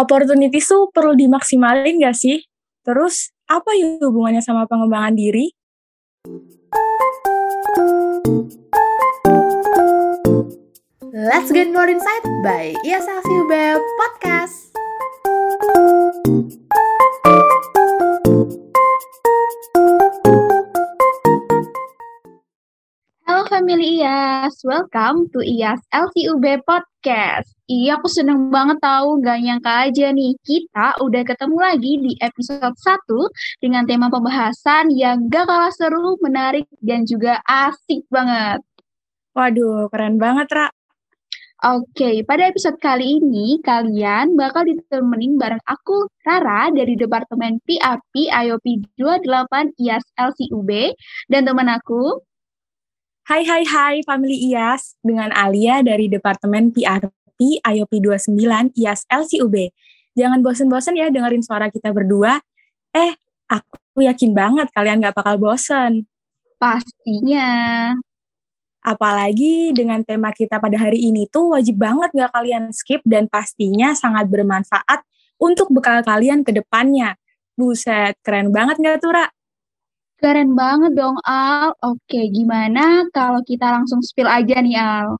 opportunity tuh perlu dimaksimalin gak sih? Terus apa ya hubungannya sama pengembangan diri? Let's get more insight by ISLCUB Podcast. Halo family IAS, welcome to IAS LCUB Podcast. Iya, aku seneng banget tahu, gak nyangka aja nih, kita udah ketemu lagi di episode 1 dengan tema pembahasan yang gak kalah seru, menarik, dan juga asik banget. Waduh, keren banget, Ra. Oke, pada episode kali ini kalian bakal ditemenin bareng aku, Rara, dari Departemen PRP IOP 28 IAS LCUB, dan teman aku, Hai hai hai family IAS dengan Alia dari Departemen PRP IOP 29 IAS LCUB. Jangan bosen-bosen ya dengerin suara kita berdua. Eh, aku yakin banget kalian gak bakal bosen. pastinya. Apalagi dengan tema kita pada hari ini tuh wajib banget gak kalian skip dan pastinya sangat bermanfaat untuk bekal kalian ke depannya. Buset, keren banget gak tuh, Ra? Keren banget dong, Al. Oke, gimana kalau kita langsung spill aja nih, Al?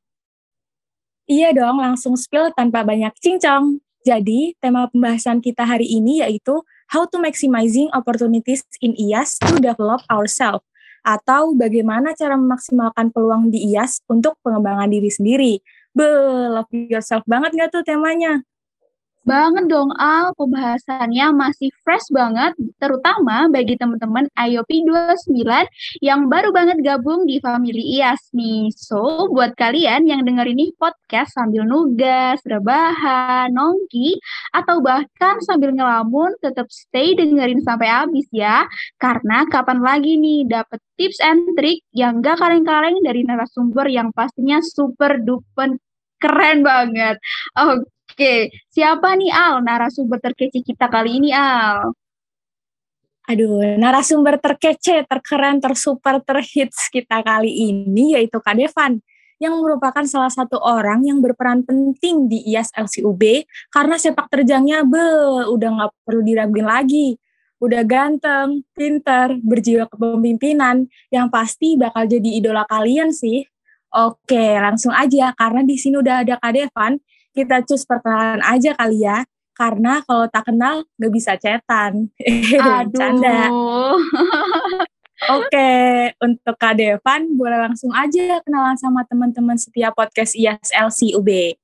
Iya dong, langsung spill tanpa banyak cincong. Jadi, tema pembahasan kita hari ini yaitu How to Maximizing Opportunities in IAS to Develop Ourselves atau bagaimana cara memaksimalkan peluang di IAS untuk pengembangan diri sendiri. Be, love yourself banget gak tuh temanya? Banget dong, Al. Pembahasannya masih fresh banget, terutama bagi teman-teman IOP 29 yang baru banget gabung di Family IAS nih. So, buat kalian yang denger ini podcast sambil nugas, rebahan, nongki, atau bahkan sambil ngelamun, tetap stay dengerin sampai habis ya. Karena kapan lagi nih dapet tips and trick yang gak kaleng-kaleng dari narasumber yang pastinya super duper keren banget. Oke. Oke, siapa nih Al narasumber terkece kita kali ini Al? Aduh, narasumber terkece, terkeren, tersuper, terhits kita kali ini yaitu Kak Devan yang merupakan salah satu orang yang berperan penting di IAS LCUB karena sepak terjangnya be udah nggak perlu diraguin lagi. Udah ganteng, pinter, berjiwa kepemimpinan, yang pasti bakal jadi idola kalian sih. Oke, langsung aja karena di sini udah ada Kak Devan, kita cus perkenalan aja kali ya. Karena kalau tak kenal gak bisa cetan. Aduh. Canda. Oke, untuk Kak Devan boleh langsung aja kenalan sama teman-teman setiap podcast IAS LCUB.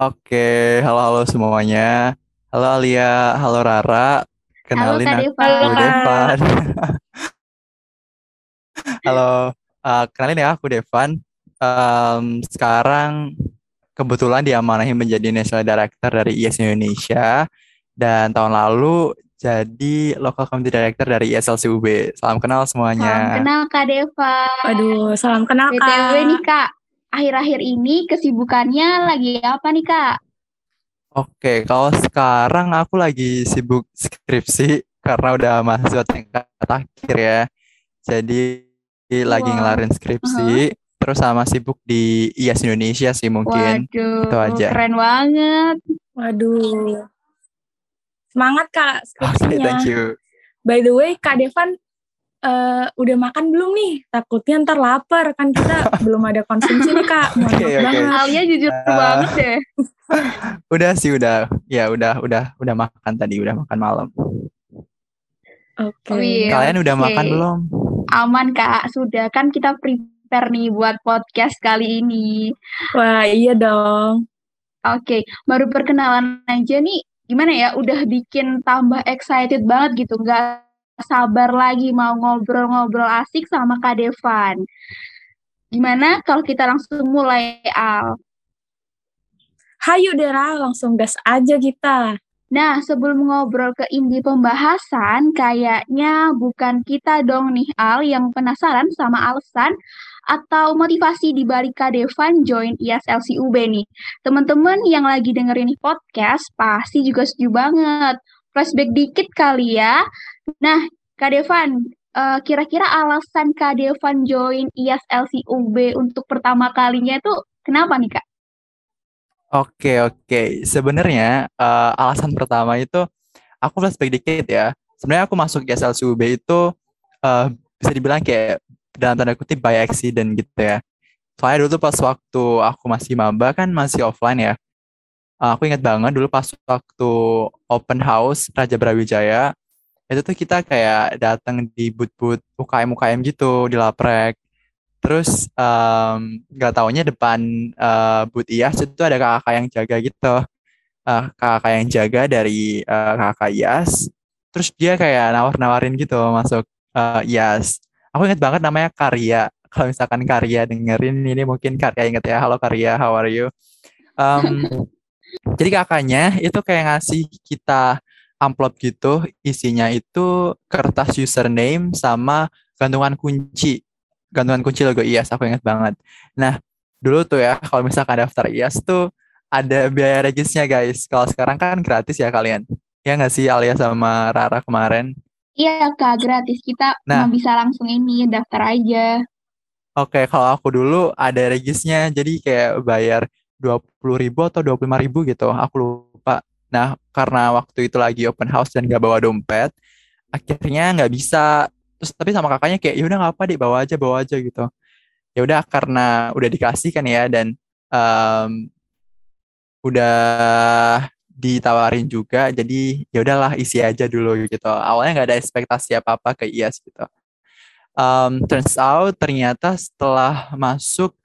Oke, halo-halo semuanya. Halo Alia, halo Rara. Kenalin Kak aku Devan. Halo. Devan. halo, uh, kenalin ya aku Devan. Em, sekarang kebetulan diamanahi menjadi National Director dari IAS Indonesia dan tahun lalu jadi Local Community Director dari ISLCUB. Salam kenal Salam semuanya. kenal Kak Deva. Aduh, salam kenal BTW Kak. nih Kak, akhir-akhir ini kesibukannya lagi apa nih Kak? Oke, kalau sekarang aku lagi sibuk skripsi karena udah mahasiswa tingkat akhir ya. Jadi lagi Wow. ngelarin skripsi, terus sama sibuk di IAS Indonesia sih mungkin. Waduh, itu aja. keren banget. Waduh. Semangat Kak skripsinya. thank you. By the way, Kak Devan eh, udah makan belum nih? Takutnya ntar lapar, kan kita belum ada konsumsi nih Kak. Oke, maaf oke. banget. Alia jujur Ah. banget deh. Udah sih udah, ya udah udah udah makan tadi, udah makan malam. Oke. Oh iya. Kalian udah oke. makan belum? Aman Kak, sudah kan kita prepare nih buat podcast kali ini. Wah, iya dong. Oke, baru perkenalan aja nih, gimana ya? Udah bikin tambah excited banget gitu, nggak sabar lagi mau ngobrol-ngobrol asik sama Kak Devan. Gimana kalau kita langsung mulai, Al? Hayu Dera, langsung gas aja kita. Nah, sebelum ngobrol ke inti pembahasan, kayaknya bukan kita dong nih, Al, yang penasaran sama alasan atau motivasi di balik Devan join IAS LCUB nih. Teman-teman yang lagi dengerin podcast pasti juga setuju banget. Flashback dikit kali ya. Nah, Kak Devan, eh, kira-kira alasan Kak Devan join IAS LCUB untuk pertama kalinya itu kenapa nih, Kak? Oke, oke. Sebenarnya uh, alasan pertama itu aku flashback dikit ya. Sebenarnya aku masuk di SLCUB itu uh, bisa dibilang kayak dalam tanda kutip by accident gitu ya. Soalnya dulu tuh pas waktu aku masih maba kan masih offline ya. Uh, aku ingat banget dulu pas waktu open house Raja Brawijaya itu tuh kita kayak datang di booth-booth UKM UKM gitu di Laprek Terus um, taunya depan uh, booth IAS itu ada kakak yang jaga gitu. Uh, kakak yang jaga dari uh, kakak IAS. Terus dia kayak nawar-nawarin gitu masuk uh, IAS. Aku inget banget namanya Karya. Kalau misalkan Karya dengerin ini mungkin Karya inget ya. Halo Karya, how are you? Um, jadi kakaknya itu kayak ngasih kita amplop gitu. Isinya itu kertas username sama gantungan kunci gantungan kunci logo IAS aku ingat banget. Nah, dulu tuh ya kalau misalkan daftar IAS tuh ada biaya regisnya guys. Kalau sekarang kan gratis ya kalian. Ya nggak sih Alia sama Rara kemarin? Iya kak, gratis. Kita nah, bisa langsung ini daftar aja. Oke, kalau aku dulu ada regisnya, jadi kayak bayar dua puluh ribu atau dua puluh lima ribu gitu, aku lupa. Nah, karena waktu itu lagi open house dan gak bawa dompet, akhirnya nggak bisa terus tapi sama kakaknya kayak ya udah nggak apa deh bawa aja bawa aja gitu ya udah karena udah dikasih kan ya dan um, udah ditawarin juga jadi ya udahlah isi aja dulu gitu awalnya nggak ada ekspektasi apa apa ke IAS gitu um, turns out ternyata setelah masuk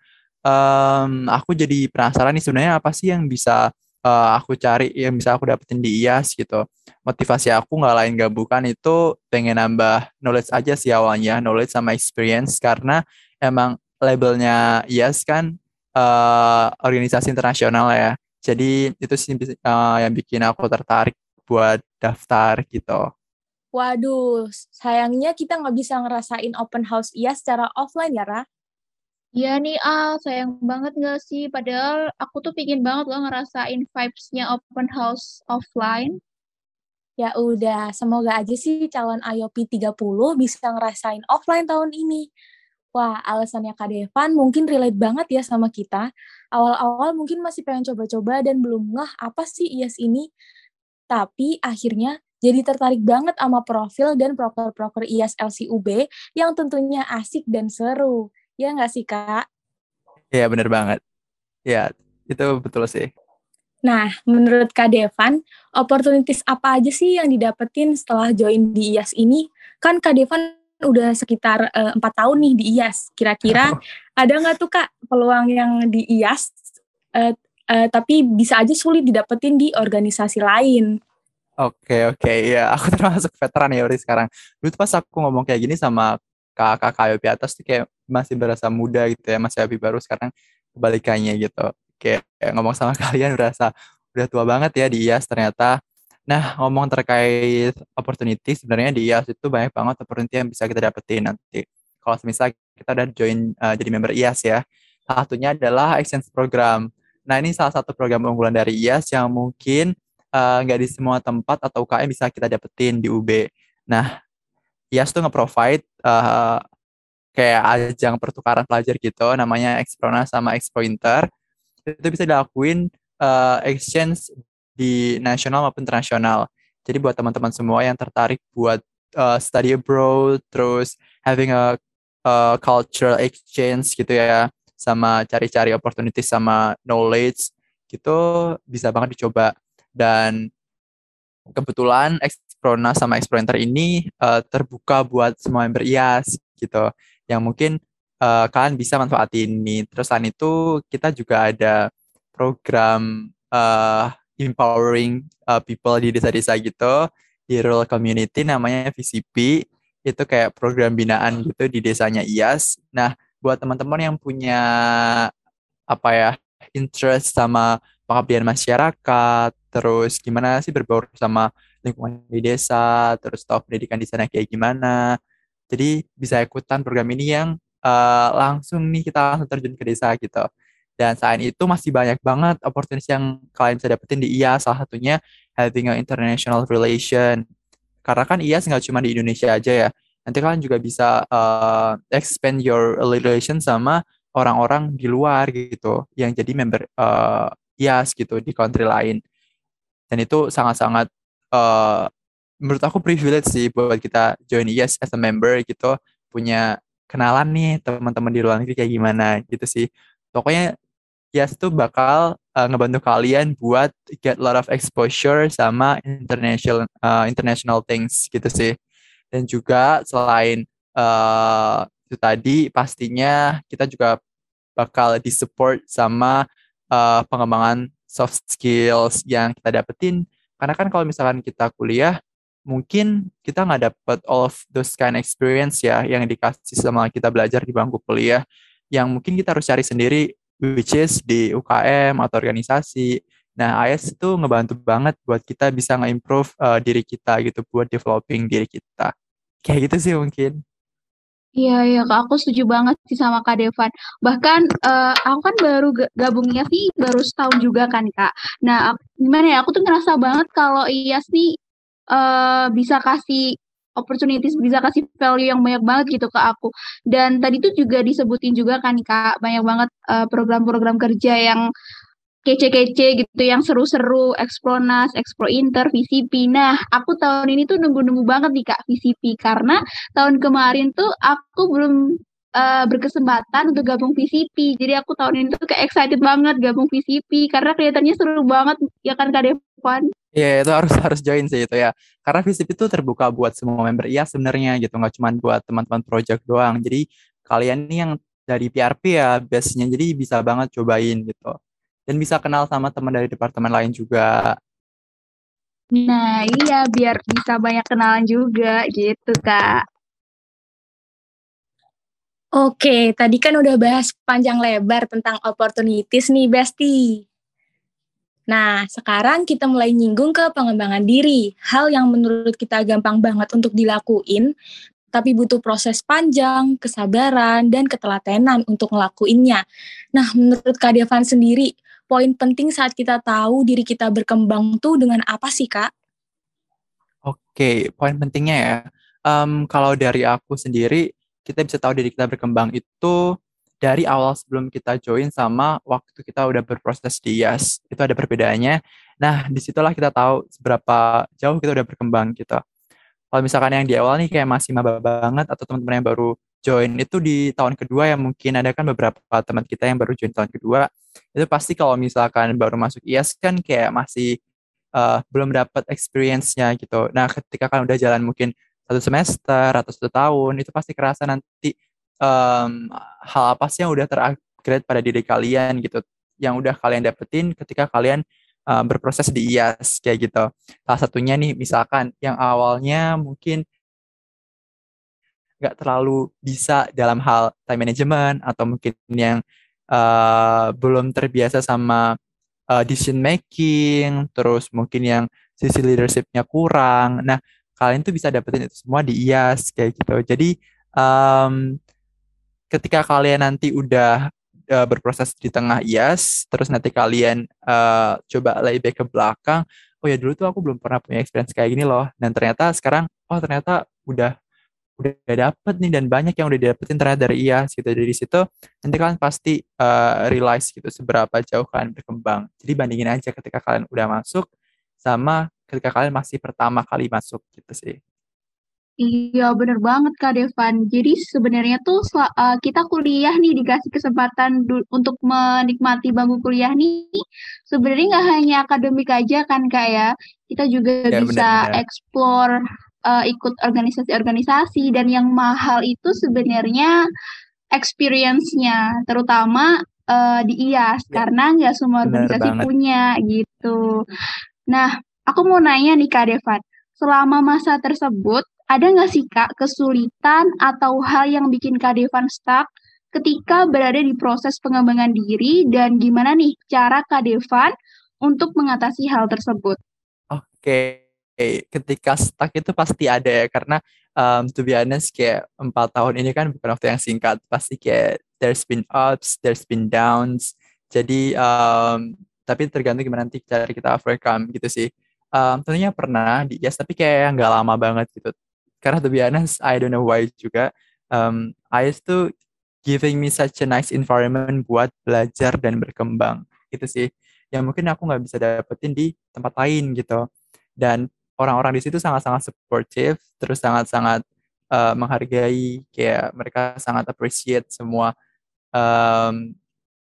um, aku jadi penasaran nih sebenarnya apa sih yang bisa uh, aku cari yang bisa aku dapetin di IAS gitu. Motivasi aku nggak lain gak bukan itu pengen nambah knowledge aja sih awalnya, knowledge sama experience karena emang labelnya IAS kan uh, organisasi internasional ya. Jadi itu sih uh, yang bikin aku tertarik buat daftar gitu. Waduh, sayangnya kita nggak bisa ngerasain open house IAS secara offline ya, Ra? Iya nih Al, sayang banget gak sih? Padahal aku tuh pingin banget loh ngerasain vibes-nya open house offline. Ya udah, semoga aja sih calon IOP 30 bisa ngerasain offline tahun ini. Wah, alasannya Kak Devan mungkin relate banget ya sama kita. Awal-awal mungkin masih pengen coba-coba dan belum ngeh apa sih IAS ini. Tapi akhirnya jadi tertarik banget sama profil dan proker-proker IAS LCUB yang tentunya asik dan seru. Ya nggak sih, Kak? Iya, bener banget. Ya, itu betul sih. Nah, menurut Kak Devan, opportunities apa aja sih yang didapetin setelah join di IAS ini? Kan Kak Devan udah sekitar eh, empat uh, tahun nih di IAS. Kira-kira ada nggak tuh Kak peluang yang di IAS, uh, uh, tapi bisa aja sulit didapetin di organisasi lain? Oke, oke. Ya, aku termasuk veteran ya Uri sekarang. Dulu pas aku ngomong kayak gini sama kakak-kakak di atas tuh kayak masih berasa muda gitu ya, masih lebih baru sekarang kebalikannya gitu. Kayak, ngomong sama kalian berasa udah tua banget ya di IAS ternyata. Nah, ngomong terkait opportunity, sebenarnya di IAS itu banyak banget opportunity yang bisa kita dapetin nanti. Kalau misalnya kita udah join uh, jadi member IAS ya. Salah satunya adalah exchange program. Nah, ini salah satu program unggulan dari IAS yang mungkin eh, nggak uh, di semua tempat atau UKM bisa kita dapetin di UB. Nah, IAS tuh nge-provide uh, kayak ajang pertukaran pelajar gitu namanya Exprona sama Expointer itu bisa dilakuin uh, exchange di nasional maupun internasional. Jadi buat teman-teman semua yang tertarik buat uh, study abroad terus having a, a cultural exchange gitu ya sama cari-cari opportunity sama knowledge gitu bisa banget dicoba. Dan kebetulan Exprona sama Explorer ini uh, terbuka buat semua member IAS gitu. Yang mungkin uh, kalian bisa manfaatin ini. Terus selain itu kita juga ada program uh, empowering uh, people di desa-desa gitu di rural community namanya VCP itu kayak program binaan gitu di desanya IAS. Nah, buat teman-teman yang punya apa ya interest sama pengabdian masyarakat, terus gimana sih berbaur sama lingkungan di desa, terus tahu pendidikan di sana kayak gimana. Jadi bisa ikutan program ini yang uh, langsung nih kita langsung terjun ke desa gitu. Dan selain itu masih banyak banget opportunity yang kalian bisa dapetin di IA, salah satunya having an international relation. Karena kan IA nggak cuma di Indonesia aja ya. Nanti kalian juga bisa uh, expand your relation sama orang-orang di luar gitu, yang jadi member uh, IAS gitu di country lain. Dan itu sangat-sangat uh, menurut aku privilege sih buat kita join IAS as a member gitu, punya kenalan nih teman-teman di luar negeri kayak gimana gitu sih. Pokoknya IAS tuh bakal uh, ngebantu kalian buat get a lot of exposure sama international uh, international things gitu sih. Dan juga selain uh, itu tadi pastinya kita juga bakal disupport sama uh, pengembangan soft skills yang kita dapetin karena kan kalau misalkan kita kuliah mungkin kita nggak dapet all of those kind experience ya yang dikasih sama kita belajar di bangku kuliah yang mungkin kita harus cari sendiri which is di UKM atau organisasi. Nah, IS itu ngebantu banget buat kita bisa nge-improve uh, diri kita gitu, buat developing diri kita. Kayak gitu sih mungkin. Iya, iya, Kak. Aku setuju banget sih sama Kak Devan. Bahkan uh, aku kan baru gabungnya sih baru setahun juga kan, Kak. Nah, gimana ya? Aku tuh ngerasa banget kalau IAS nih uh, bisa kasih opportunities, bisa kasih value yang banyak banget gitu ke aku. Dan tadi tuh juga disebutin juga kan, Kak, banyak banget program program-program kerja yang kece-kece gitu yang seru-seru, Expronas, Expro Inter, VCP. Nah, aku tahun ini tuh nunggu-nunggu banget nih Kak VCP karena tahun kemarin tuh aku belum uh, berkesempatan untuk gabung VCP. Jadi aku tahun ini tuh kayak excited banget gabung VCP karena kelihatannya seru banget ya kan Kak Devan. Iya, yeah, itu harus harus join sih itu ya. Karena VCP itu terbuka buat semua member iya sebenarnya gitu, nggak cuma buat teman-teman project doang. Jadi kalian nih yang dari PRP ya biasanya jadi bisa banget cobain gitu dan bisa kenal sama teman dari departemen lain juga. Nah, iya biar bisa banyak kenalan juga gitu, Kak. Oke, tadi kan udah bahas panjang lebar tentang opportunities nih, Besti. Nah, sekarang kita mulai nyinggung ke pengembangan diri. Hal yang menurut kita gampang banget untuk dilakuin, tapi butuh proses panjang, kesabaran, dan ketelatenan untuk ngelakuinnya. Nah, menurut Kak Devan sendiri, poin penting saat kita tahu diri kita berkembang tuh dengan apa sih kak? Oke, poin pentingnya ya. Um, kalau dari aku sendiri, kita bisa tahu diri kita berkembang itu dari awal sebelum kita join sama waktu kita udah berproses di IAS. Itu ada perbedaannya. Nah, di situlah kita tahu seberapa jauh kita udah berkembang gitu. Kalau misalkan yang di awal nih kayak masih maba banget atau teman-teman yang baru join itu di tahun kedua yang mungkin ada kan beberapa teman kita yang baru join tahun kedua itu pasti kalau misalkan baru masuk IAS kan kayak masih uh, belum dapat experience-nya gitu. Nah, ketika kan udah jalan mungkin satu semester atau satu tahun itu pasti kerasa nanti um, hal apa sih yang udah terupgrade pada diri kalian gitu yang udah kalian dapetin ketika kalian uh, berproses di IAS kayak gitu. Salah satunya nih misalkan yang awalnya mungkin nggak terlalu bisa dalam hal time management atau mungkin yang uh, belum terbiasa sama uh, decision making, terus mungkin yang sisi leadershipnya kurang. Nah, kalian tuh bisa dapetin itu semua di IAS kayak gitu. Jadi um, ketika kalian nanti udah uh, berproses di tengah IAS, terus nanti kalian uh, coba lebih ke belakang, oh ya dulu tuh aku belum pernah punya experience kayak gini loh. Dan ternyata sekarang, oh ternyata udah udah dapet nih dan banyak yang udah dapetin ternyata dari IAS gitu. Dari situ nanti kalian pasti uh, realize gitu seberapa jauh kalian berkembang. Jadi bandingin aja ketika kalian udah masuk sama ketika kalian masih pertama kali masuk gitu sih Iya bener banget Kak Devan. Jadi sebenarnya tuh uh, kita kuliah nih dikasih kesempatan untuk menikmati bangku kuliah nih. Sebenarnya nggak hanya akademik aja kan Kak ya. Kita juga ya, bisa bener, bener. explore uh, ikut organisasi-organisasi dan yang mahal itu sebenarnya experience-nya, terutama uh, di IAS ya. karena nggak semua organisasi punya gitu. Nah, aku mau nanya nih Kak Devan, selama masa tersebut ada nggak sih Kak kesulitan atau hal yang bikin Kak Devan stuck ketika berada di proses pengembangan diri? Dan gimana nih cara Kak Devan untuk mengatasi hal tersebut? Oke, ketika stuck itu pasti ada ya karena um, to be honest kayak empat tahun ini kan bukan waktu yang singkat. Pasti kayak there's been ups there's been downs. Jadi um, tapi tergantung gimana nanti cara kita overcome gitu sih. Um, tentunya pernah di yes tapi kayak nggak lama banget gitu karena to be honest I don't know why juga um, IELTS tuh giving me such a nice environment buat belajar dan berkembang. Gitu sih. Yang mungkin aku nggak bisa dapetin di tempat lain gitu. Dan orang-orang di situ sangat-sangat supportive terus sangat-sangat uh, menghargai kayak mereka sangat appreciate semua um,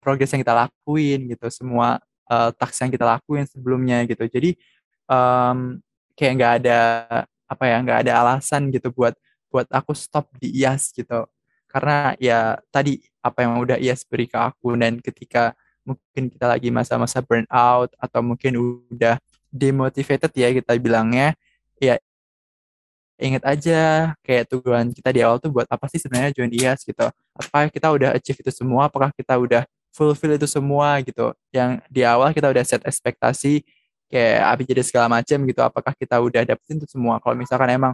progres yang kita lakuin gitu semua uh, task yang kita lakuin sebelumnya gitu. Jadi um, kayak nggak ada apa ya nggak ada alasan gitu buat buat aku stop di IAS gitu. Karena ya tadi apa yang udah IAS beri ke aku dan ketika mungkin kita lagi masa-masa burnout atau mungkin udah demotivated ya kita bilangnya ya ingat aja kayak tujuan kita di awal tuh buat apa sih sebenarnya join IAS gitu. Apa kita udah achieve itu semua? Apakah kita udah fulfill itu semua gitu? Yang di awal kita udah set ekspektasi kayak jadi segala macam gitu apakah kita udah dapetin itu semua? Kalau misalkan emang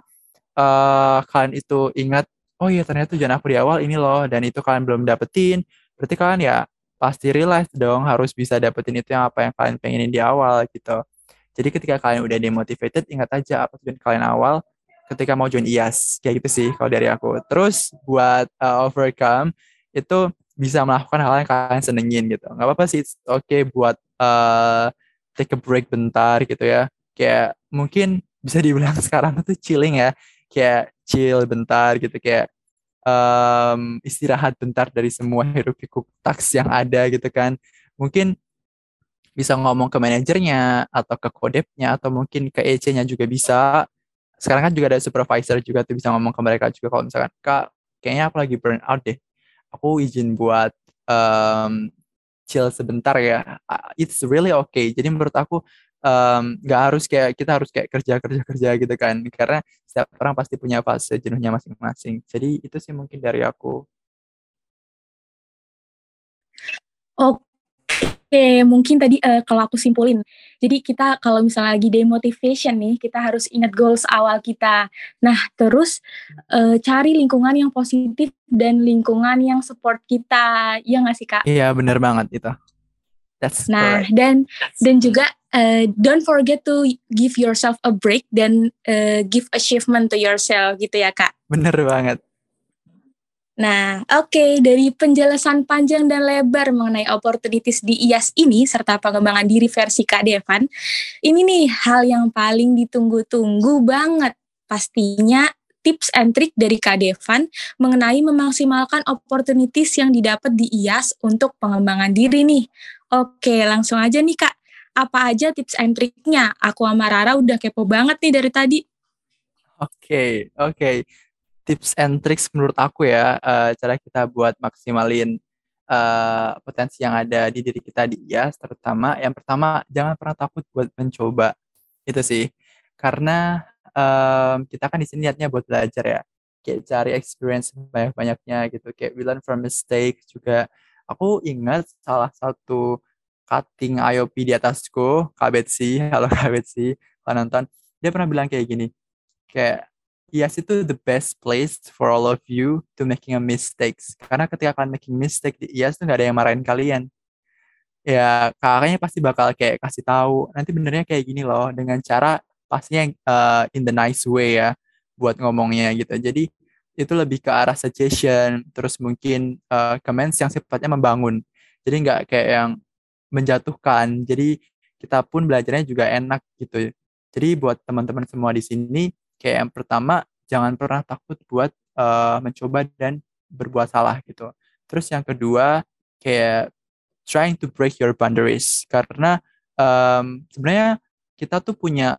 uh, kalian itu ingat oh iya ternyata tujuan aku di awal ini loh dan itu kalian belum dapetin berarti kalian ya pasti realize dong harus bisa dapetin itu yang apa yang kalian pengenin di awal gitu. Jadi ketika kalian udah demotivated ingat aja apa tujuan kalian awal. Ketika mau join IAS kayak gitu sih kalau dari aku. Terus buat uh, overcome itu bisa melakukan hal yang kalian senengin gitu. Nggak apa-apa sih oke okay buat uh, take a break bentar gitu ya. Kayak mungkin bisa dibilang sekarang tuh chilling ya. Kayak chill bentar gitu kayak um, istirahat bentar dari semua hiruk pikuk taks yang ada gitu kan. Mungkin bisa ngomong ke manajernya atau ke kodepnya atau mungkin ke EC-nya juga bisa. Sekarang kan juga ada supervisor juga tuh bisa ngomong ke mereka juga kalau misalkan kak kayaknya aku lagi burn out deh. Aku izin buat um, chill sebentar ya. It's really okay. Jadi menurut aku nggak um, harus kayak kita harus kayak kerja kerja kerja gitu kan. Karena setiap orang pasti punya fase jenuhnya masing-masing. Jadi itu sih mungkin dari aku. Oke, Oke, mungkin tadi uh, kalau aku simpulin. Jadi kita kalau misalnya lagi demotivation nih, kita harus ingat goals awal kita. Nah, terus uh, cari lingkungan yang positif dan lingkungan yang support kita. Ya nggak sih, Kak? Iya, bener banget itu. That's nah, correct. dan dan juga uh, don't forget to give yourself a break dan uh, give achievement to yourself gitu ya, Kak. Bener banget. Nah, oke, okay, dari penjelasan panjang dan lebar mengenai opportunities di IAS ini, serta pengembangan diri versi Kak Devan, ini nih hal yang paling ditunggu-tunggu banget. Pastinya tips and trick dari Kak Devan mengenai memaksimalkan opportunities yang didapat di IAS untuk pengembangan diri nih. Oke, langsung aja nih Kak. Apa aja tips and triknya? Aku sama Rara udah kepo banget nih dari tadi. Oke, okay, oke. Okay tips and tricks menurut aku ya uh, cara kita buat maksimalin uh, potensi yang ada di diri kita di IAS terutama. Yang pertama jangan pernah takut buat mencoba. Itu sih. Karena um, kita kan di sini niatnya buat belajar ya. Kayak cari experience banyak-banyaknya gitu. Kayak we learn from mistake juga. Aku ingat salah satu cutting IOP di atasku Kak Betsy. Halo Kak Betsy. Kalau nonton. Dia pernah bilang kayak gini. Kayak Yes itu the best place for all of you to making a mistakes. Karena ketika kalian making mistake di IAS tuh gak ada yang marahin kalian. Ya kakaknya pasti bakal kayak kasih tahu nanti benernya kayak gini loh dengan cara pastinya uh, in the nice way ya buat ngomongnya gitu. Jadi itu lebih ke arah suggestion, terus mungkin uh, comments yang sifatnya membangun. Jadi nggak kayak yang menjatuhkan. Jadi kita pun belajarnya juga enak gitu. Jadi buat teman-teman semua di sini kayak yang pertama jangan pernah takut buat uh, mencoba dan berbuat salah gitu. Terus yang kedua kayak trying to break your boundaries karena um, sebenarnya kita tuh punya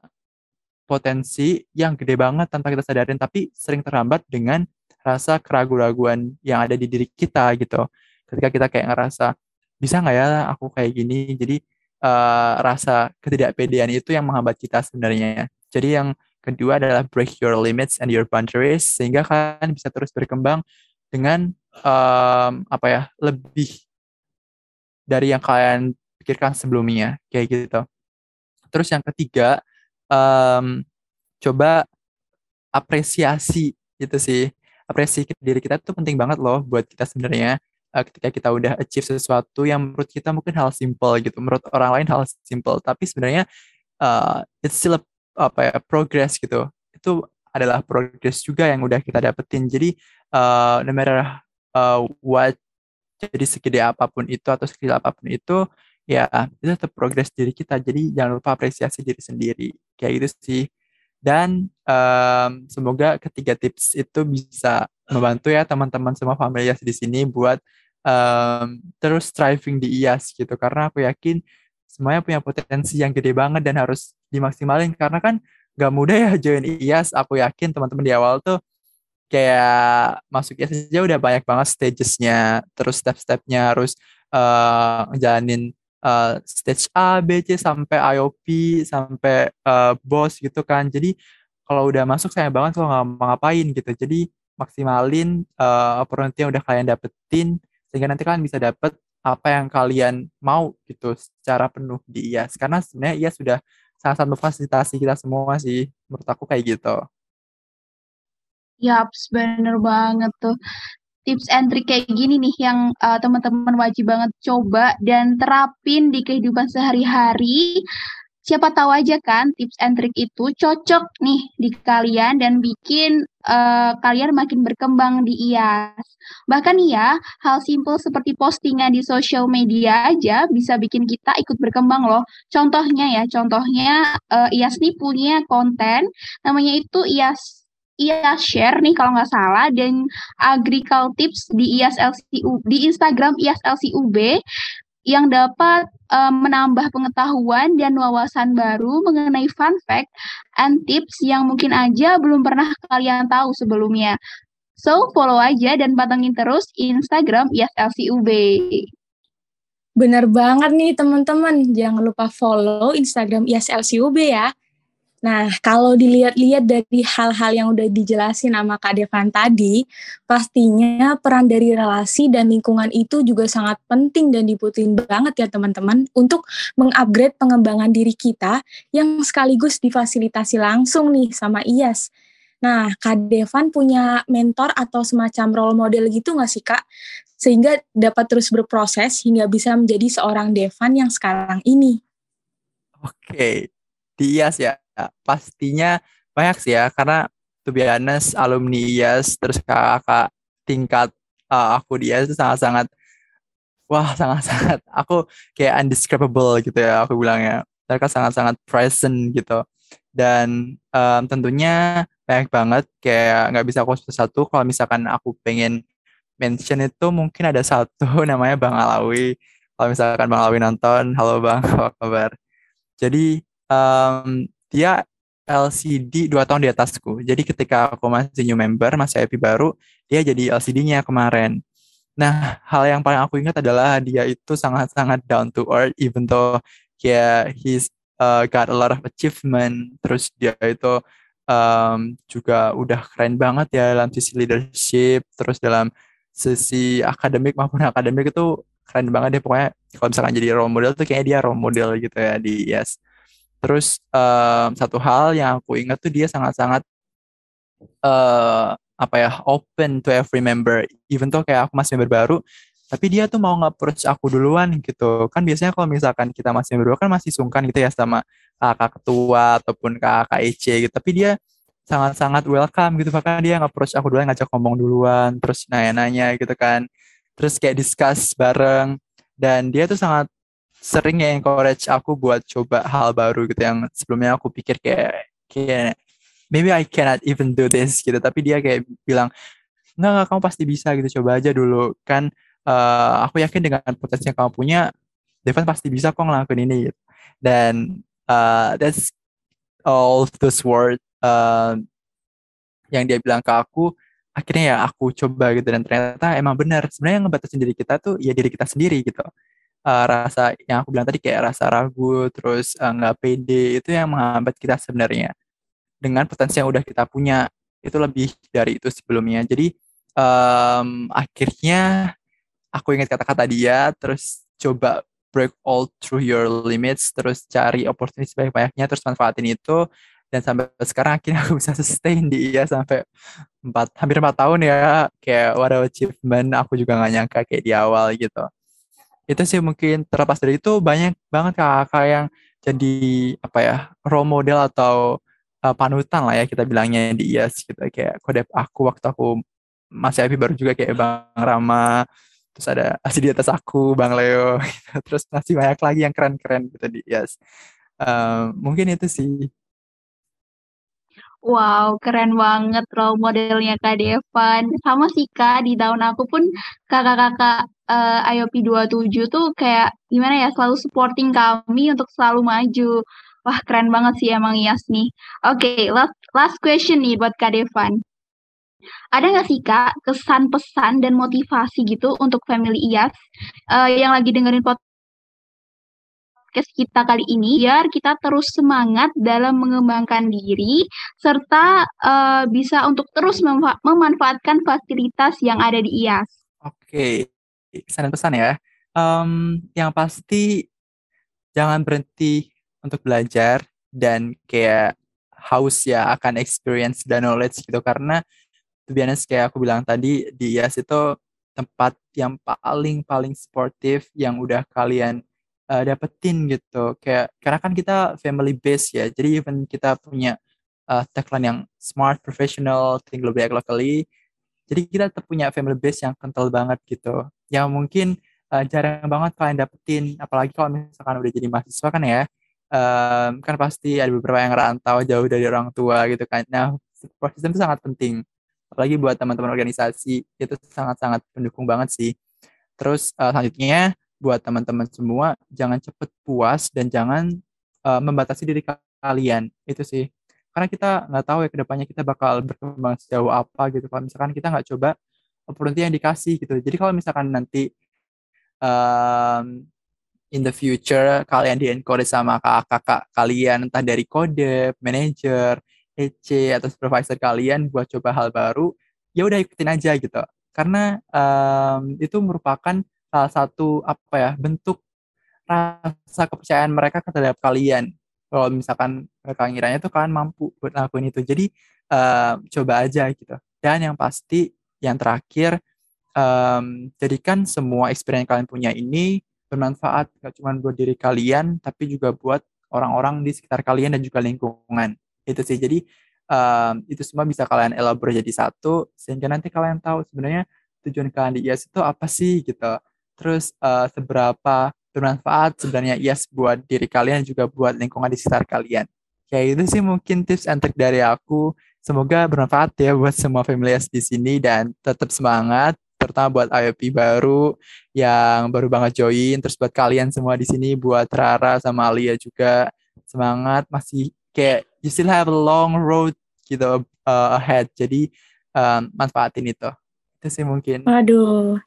potensi yang gede banget tanpa kita sadarin tapi sering terhambat dengan rasa keraguan-raguan yang ada di diri kita gitu. Ketika kita kayak ngerasa bisa nggak ya aku kayak gini, jadi uh, rasa ketidakpedean itu yang menghambat kita sebenarnya. Jadi yang Kedua adalah break your limits and your boundaries sehingga kalian bisa terus berkembang dengan um, apa ya lebih dari yang kalian pikirkan sebelumnya kayak gitu. Terus yang ketiga um, coba apresiasi gitu sih. Apresiasi diri kita itu penting banget loh buat kita sebenarnya uh, ketika kita udah achieve sesuatu yang menurut kita mungkin hal simple gitu, menurut orang lain hal simple, tapi sebenarnya uh, it's still a apa ya progress gitu. Itu adalah progress juga yang udah kita dapetin. Jadi uh, no matter uh, what jadi segede apa pun itu atau sekecil apa pun itu ya itu tetap progres diri kita. Jadi jangan lupa apresiasi diri sendiri. Kayak gitu sih. Dan um, semoga ketiga tips itu bisa membantu ya teman-teman semua familias di sini buat um, terus striving di IAS gitu. Karena aku yakin semuanya punya potensi yang gede banget dan harus dimaksimalin. Karena kan gak mudah ya join IAS aku yakin teman-teman di awal tuh kayak masuk IAS aja udah banyak banget stagesnya. Terus step-stepnya harus uh, jalanin uh, stage A, B, C sampai IOP sampai uh, boss gitu kan. Jadi kalau udah masuk sayang banget kalau nggak ngapain gitu. Jadi maksimalin uh, opportunity yang udah kalian dapetin sehingga nanti kalian bisa dapet apa yang kalian mau gitu secara penuh di IAS karena sebenarnya IAS sudah sangat-sangat memfasilitasi kita semua sih menurut aku kayak gitu. Yaps, bener banget tuh. Tips and trick kayak gini nih yang uh, teman-teman wajib banget coba dan terapin di kehidupan sehari-hari siapa tahu aja kan tips and trick itu cocok nih di kalian dan bikin uh, kalian makin berkembang di IAS. Bahkan ya, hal simple seperti postingan di sosial media aja bisa bikin kita ikut berkembang loh. Contohnya ya, contohnya uh, IAS nih punya konten namanya itu IAS IAS share nih kalau nggak salah dan agrikal tips di IAS LCU di Instagram IAS LCUB yang dapat uh, menambah pengetahuan dan wawasan baru mengenai fun fact and tips yang mungkin aja belum pernah kalian tahu sebelumnya. So, follow aja dan patengin terus Instagram ISLCUB. Bener banget nih teman-teman, jangan lupa follow Instagram ISLCUB ya. Nah, kalau dilihat-lihat dari hal-hal yang udah dijelasin sama Kak Devan tadi, pastinya peran dari relasi dan lingkungan itu juga sangat penting dan dibutuhin banget ya teman-teman untuk mengupgrade pengembangan diri kita yang sekaligus difasilitasi langsung nih sama IAS. Nah, Kak Devan punya mentor atau semacam role model gitu nggak sih Kak? Sehingga dapat terus berproses hingga bisa menjadi seorang Devan yang sekarang ini. Oke, di IAS ya pastinya banyak sih ya karena to be honest alumni IAS terus kakak tingkat uh, aku di IAS itu sangat-sangat wah sangat-sangat aku kayak undescribable gitu ya aku bilangnya. Mereka sangat-sangat present gitu. Dan um, tentunya banyak banget kayak nggak bisa aku satu kalau misalkan aku pengen mention itu mungkin ada satu namanya Bang Alawi. Kalau misalkan Bang Alawi nonton halo Bang apa kabar? Jadi um, dia LCD dua tahun di atasku. Jadi ketika aku masih new member, masih IP baru, dia jadi LCD-nya kemarin. Nah, hal yang paling aku ingat adalah dia itu sangat-sangat down to earth, even though yeah, he's uh, got a lot of achievement. Terus dia itu um, juga udah keren banget ya dalam sisi leadership, terus dalam sisi akademik maupun akademik itu keren banget deh pokoknya kalau misalkan jadi role model tuh kayak dia role model gitu ya di Yes. Terus um, satu hal yang aku ingat tuh dia sangat-sangat uh, apa ya open to every member, even tuh kayak aku masih member baru, tapi dia tuh mau nge-approach aku duluan gitu. Kan biasanya kalau misalkan kita masih member baru kan masih sungkan gitu ya sama kakak ketua ataupun kakak EC gitu. Tapi dia sangat-sangat welcome gitu bahkan dia nge-approach aku duluan ngajak ngomong duluan terus nanya-nanya gitu kan terus kayak discuss bareng dan dia tuh sangat sering ya encourage aku buat coba hal baru gitu yang sebelumnya aku pikir kayak kayak maybe I cannot even do this gitu. Tapi dia kayak bilang enggak enggak kamu pasti bisa gitu coba aja dulu. Kan uh, aku yakin dengan potensi yang kamu punya Devan pasti bisa kok ngelakuin ini gitu. dan uh, that's all those words uh, yang dia bilang ke aku akhirnya ya aku coba gitu. Dan ternyata emang benar. Sebenarnya yang ngebatasin diri kita tuh ya diri kita sendiri gitu uh, rasa yang aku bilang tadi kayak rasa ragu terus uh, nggak pede itu yang menghambat kita sebenarnya. Dengan potensi yang udah kita punya itu lebih dari itu sebelumnya. Jadi um, akhirnya aku ingat kata-kata dia terus coba break all through your limits terus cari opportunity sebanyak-banyaknya terus manfaatin itu. Dan sampai sekarang akhirnya aku bisa sustain di IA sampai empat hampir empat tahun ya kayak what achievement. Aku juga nggak nyangka kayak di awal gitu itu sih mungkin terlepas dari itu banyak banget kakak yang jadi apa ya role model atau uh, panutan lah ya kita bilangnya di IAS gitu kayak kode aku waktu aku masih IP baru juga kayak Bang Rama terus ada masih di atas aku Bang Leo gitu. terus masih banyak lagi yang keren-keren gitu di IAS uh, mungkin itu sih Wow, keren banget role modelnya Kak Devan. Sama sih Kak, di tahun aku pun kakak-kakak uh, IOP 27 tuh kayak gimana ya, selalu supporting kami untuk selalu maju. Wah, keren banget sih emang Yas nih. Oke, okay, last, last question nih buat Kak Devan. Ada nggak sih Kak kesan pesan dan motivasi gitu untuk family IAS uh, yang lagi dengerin podcast kita kali ini biar kita terus semangat dalam mengembangkan diri serta uh, bisa untuk terus memanfaatkan fasilitas yang ada di IAS. Oke, pesan pesan ya. Um, yang pasti jangan berhenti untuk belajar dan kayak haus ya akan experience dan knowledge gitu. Karena honest, kayak aku bilang tadi di IAS itu tempat yang paling paling sportif yang udah kalian uh, dapetin gitu. Kayak karena kan kita family base ya jadi even kita punya uh, tagline yang smart professional think globally locally jadi kita tetap punya family base yang kental banget gitu yang mungkin uh, jarang banget kalian dapetin apalagi kalau misalkan udah jadi mahasiswa kan ya um, kan pasti ada beberapa yang rantau jauh dari orang tua gitu kan. Nah support system itu sangat penting apalagi buat teman-teman organisasi itu sangat-sangat pendukung banget sih. Terus uh, selanjutnya buat teman-teman semua jangan cepet puas dan jangan uh, membatasi diri kalian. Itu sih. Karena kita nggak tahu ya ke depannya kita bakal berkembang sejauh apa gitu. Kalau misalkan kita nggak coba opportunity yang dikasih gitu. Jadi kalau misalkan nanti um, in the future kalian di encourage sama kakak-kakak kalian entah dari kode, manager, EC atau supervisor kalian buat coba hal baru, ya udah ikutin aja gitu. Karena um, itu merupakan salah satu apa ya bentuk rasa kepercayaan mereka terhadap kalian. Kalau misalkan mereka ngiranya tuh kalian mampu buat lakuin itu. Jadi uh, coba aja gitu. Dan yang pasti yang terakhir um, jadikan semua experience yang kalian punya ini bermanfaat gak cuma buat diri kalian tapi juga buat orang-orang di sekitar kalian dan juga lingkungan itu sih jadi um, itu semua bisa kalian elaborate jadi satu sehingga nanti kalian tahu sebenarnya tujuan kalian di IAS itu apa sih gitu terus uh, seberapa bermanfaat sebenarnya yes buat diri kalian juga buat lingkungan di sekitar kalian. Kayak itu sih mungkin tips and trick dari aku. Semoga bermanfaat ya buat semua familias di sini dan tetap semangat terutama buat IOP baru yang baru banget join. Terus buat kalian semua di sini buat Rara sama Alia juga semangat. Masih kayak you still have a long road gitu uh, ahead. Jadi um, manfaatin itu. Itu sih mungkin. Waduh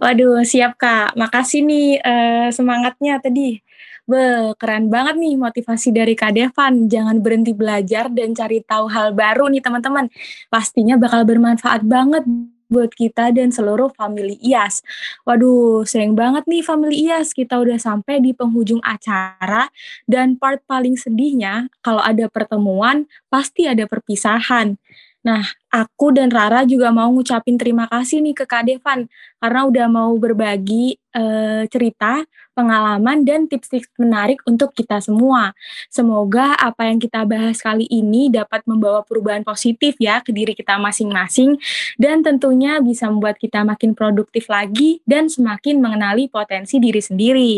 Waduh, siap Kak. Makasih nih uh, semangatnya tadi. Be, keren banget nih motivasi dari Kak Devan. Jangan berhenti belajar dan cari tahu hal baru nih teman-teman. Pastinya bakal bermanfaat banget buat kita dan seluruh family IAS. Waduh, sayang banget nih family IAS, kita udah sampai di penghujung acara dan part paling sedihnya kalau ada pertemuan pasti ada perpisahan. Nah, aku dan Rara juga mau ngucapin terima kasih nih ke Kak Devan karena udah mau berbagi uh, cerita, pengalaman, dan tips-tips menarik untuk kita semua. Semoga apa yang kita bahas kali ini dapat membawa perubahan positif ya ke diri kita masing-masing dan tentunya bisa membuat kita makin produktif lagi dan semakin mengenali potensi diri sendiri.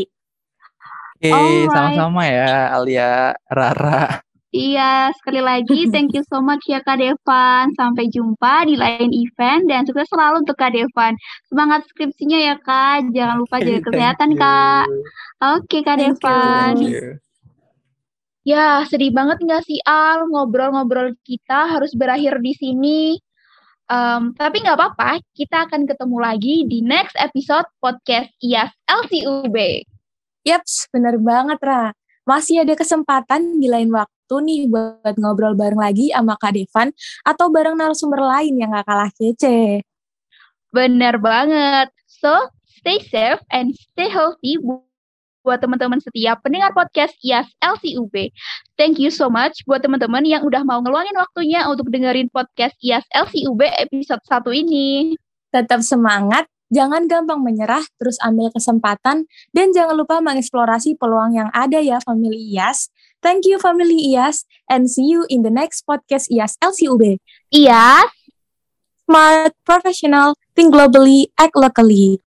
Oke, sama-sama ya Alia, Rara. Iya, sekali lagi thank you so much ya Kak Devan. Sampai jumpa di lain event dan sukses selalu untuk Kak Devan. Semangat skripsinya ya Kak. Jangan lupa jaga kesehatan Kak. Oke Kak thank Devan. You. Ya, sedih banget nggak sih Al? Ngobrol-ngobrol kita harus berakhir di sini. Um, tapi nggak apa-apa, kita akan ketemu lagi di next episode podcast IAS LCUB. Yaps, bener banget Ra. Masih ada kesempatan di lain waktu nih buat ngobrol bareng lagi sama Kak Devan atau bareng narasumber lain yang gak kalah kece. Bener banget. So, stay safe and stay healthy buat teman-teman setiap pendengar podcast IAS LCUB. Thank you so much buat teman-teman yang udah mau ngeluangin waktunya untuk dengerin podcast IAS LCUB episode 1 ini. Tetap semangat, jangan gampang menyerah, terus ambil kesempatan, dan jangan lupa mengeksplorasi peluang yang ada ya family IAS. Thank you family IAS and see you in the next podcast IAS LCUB. IAS Smart, professional, think globally, act locally.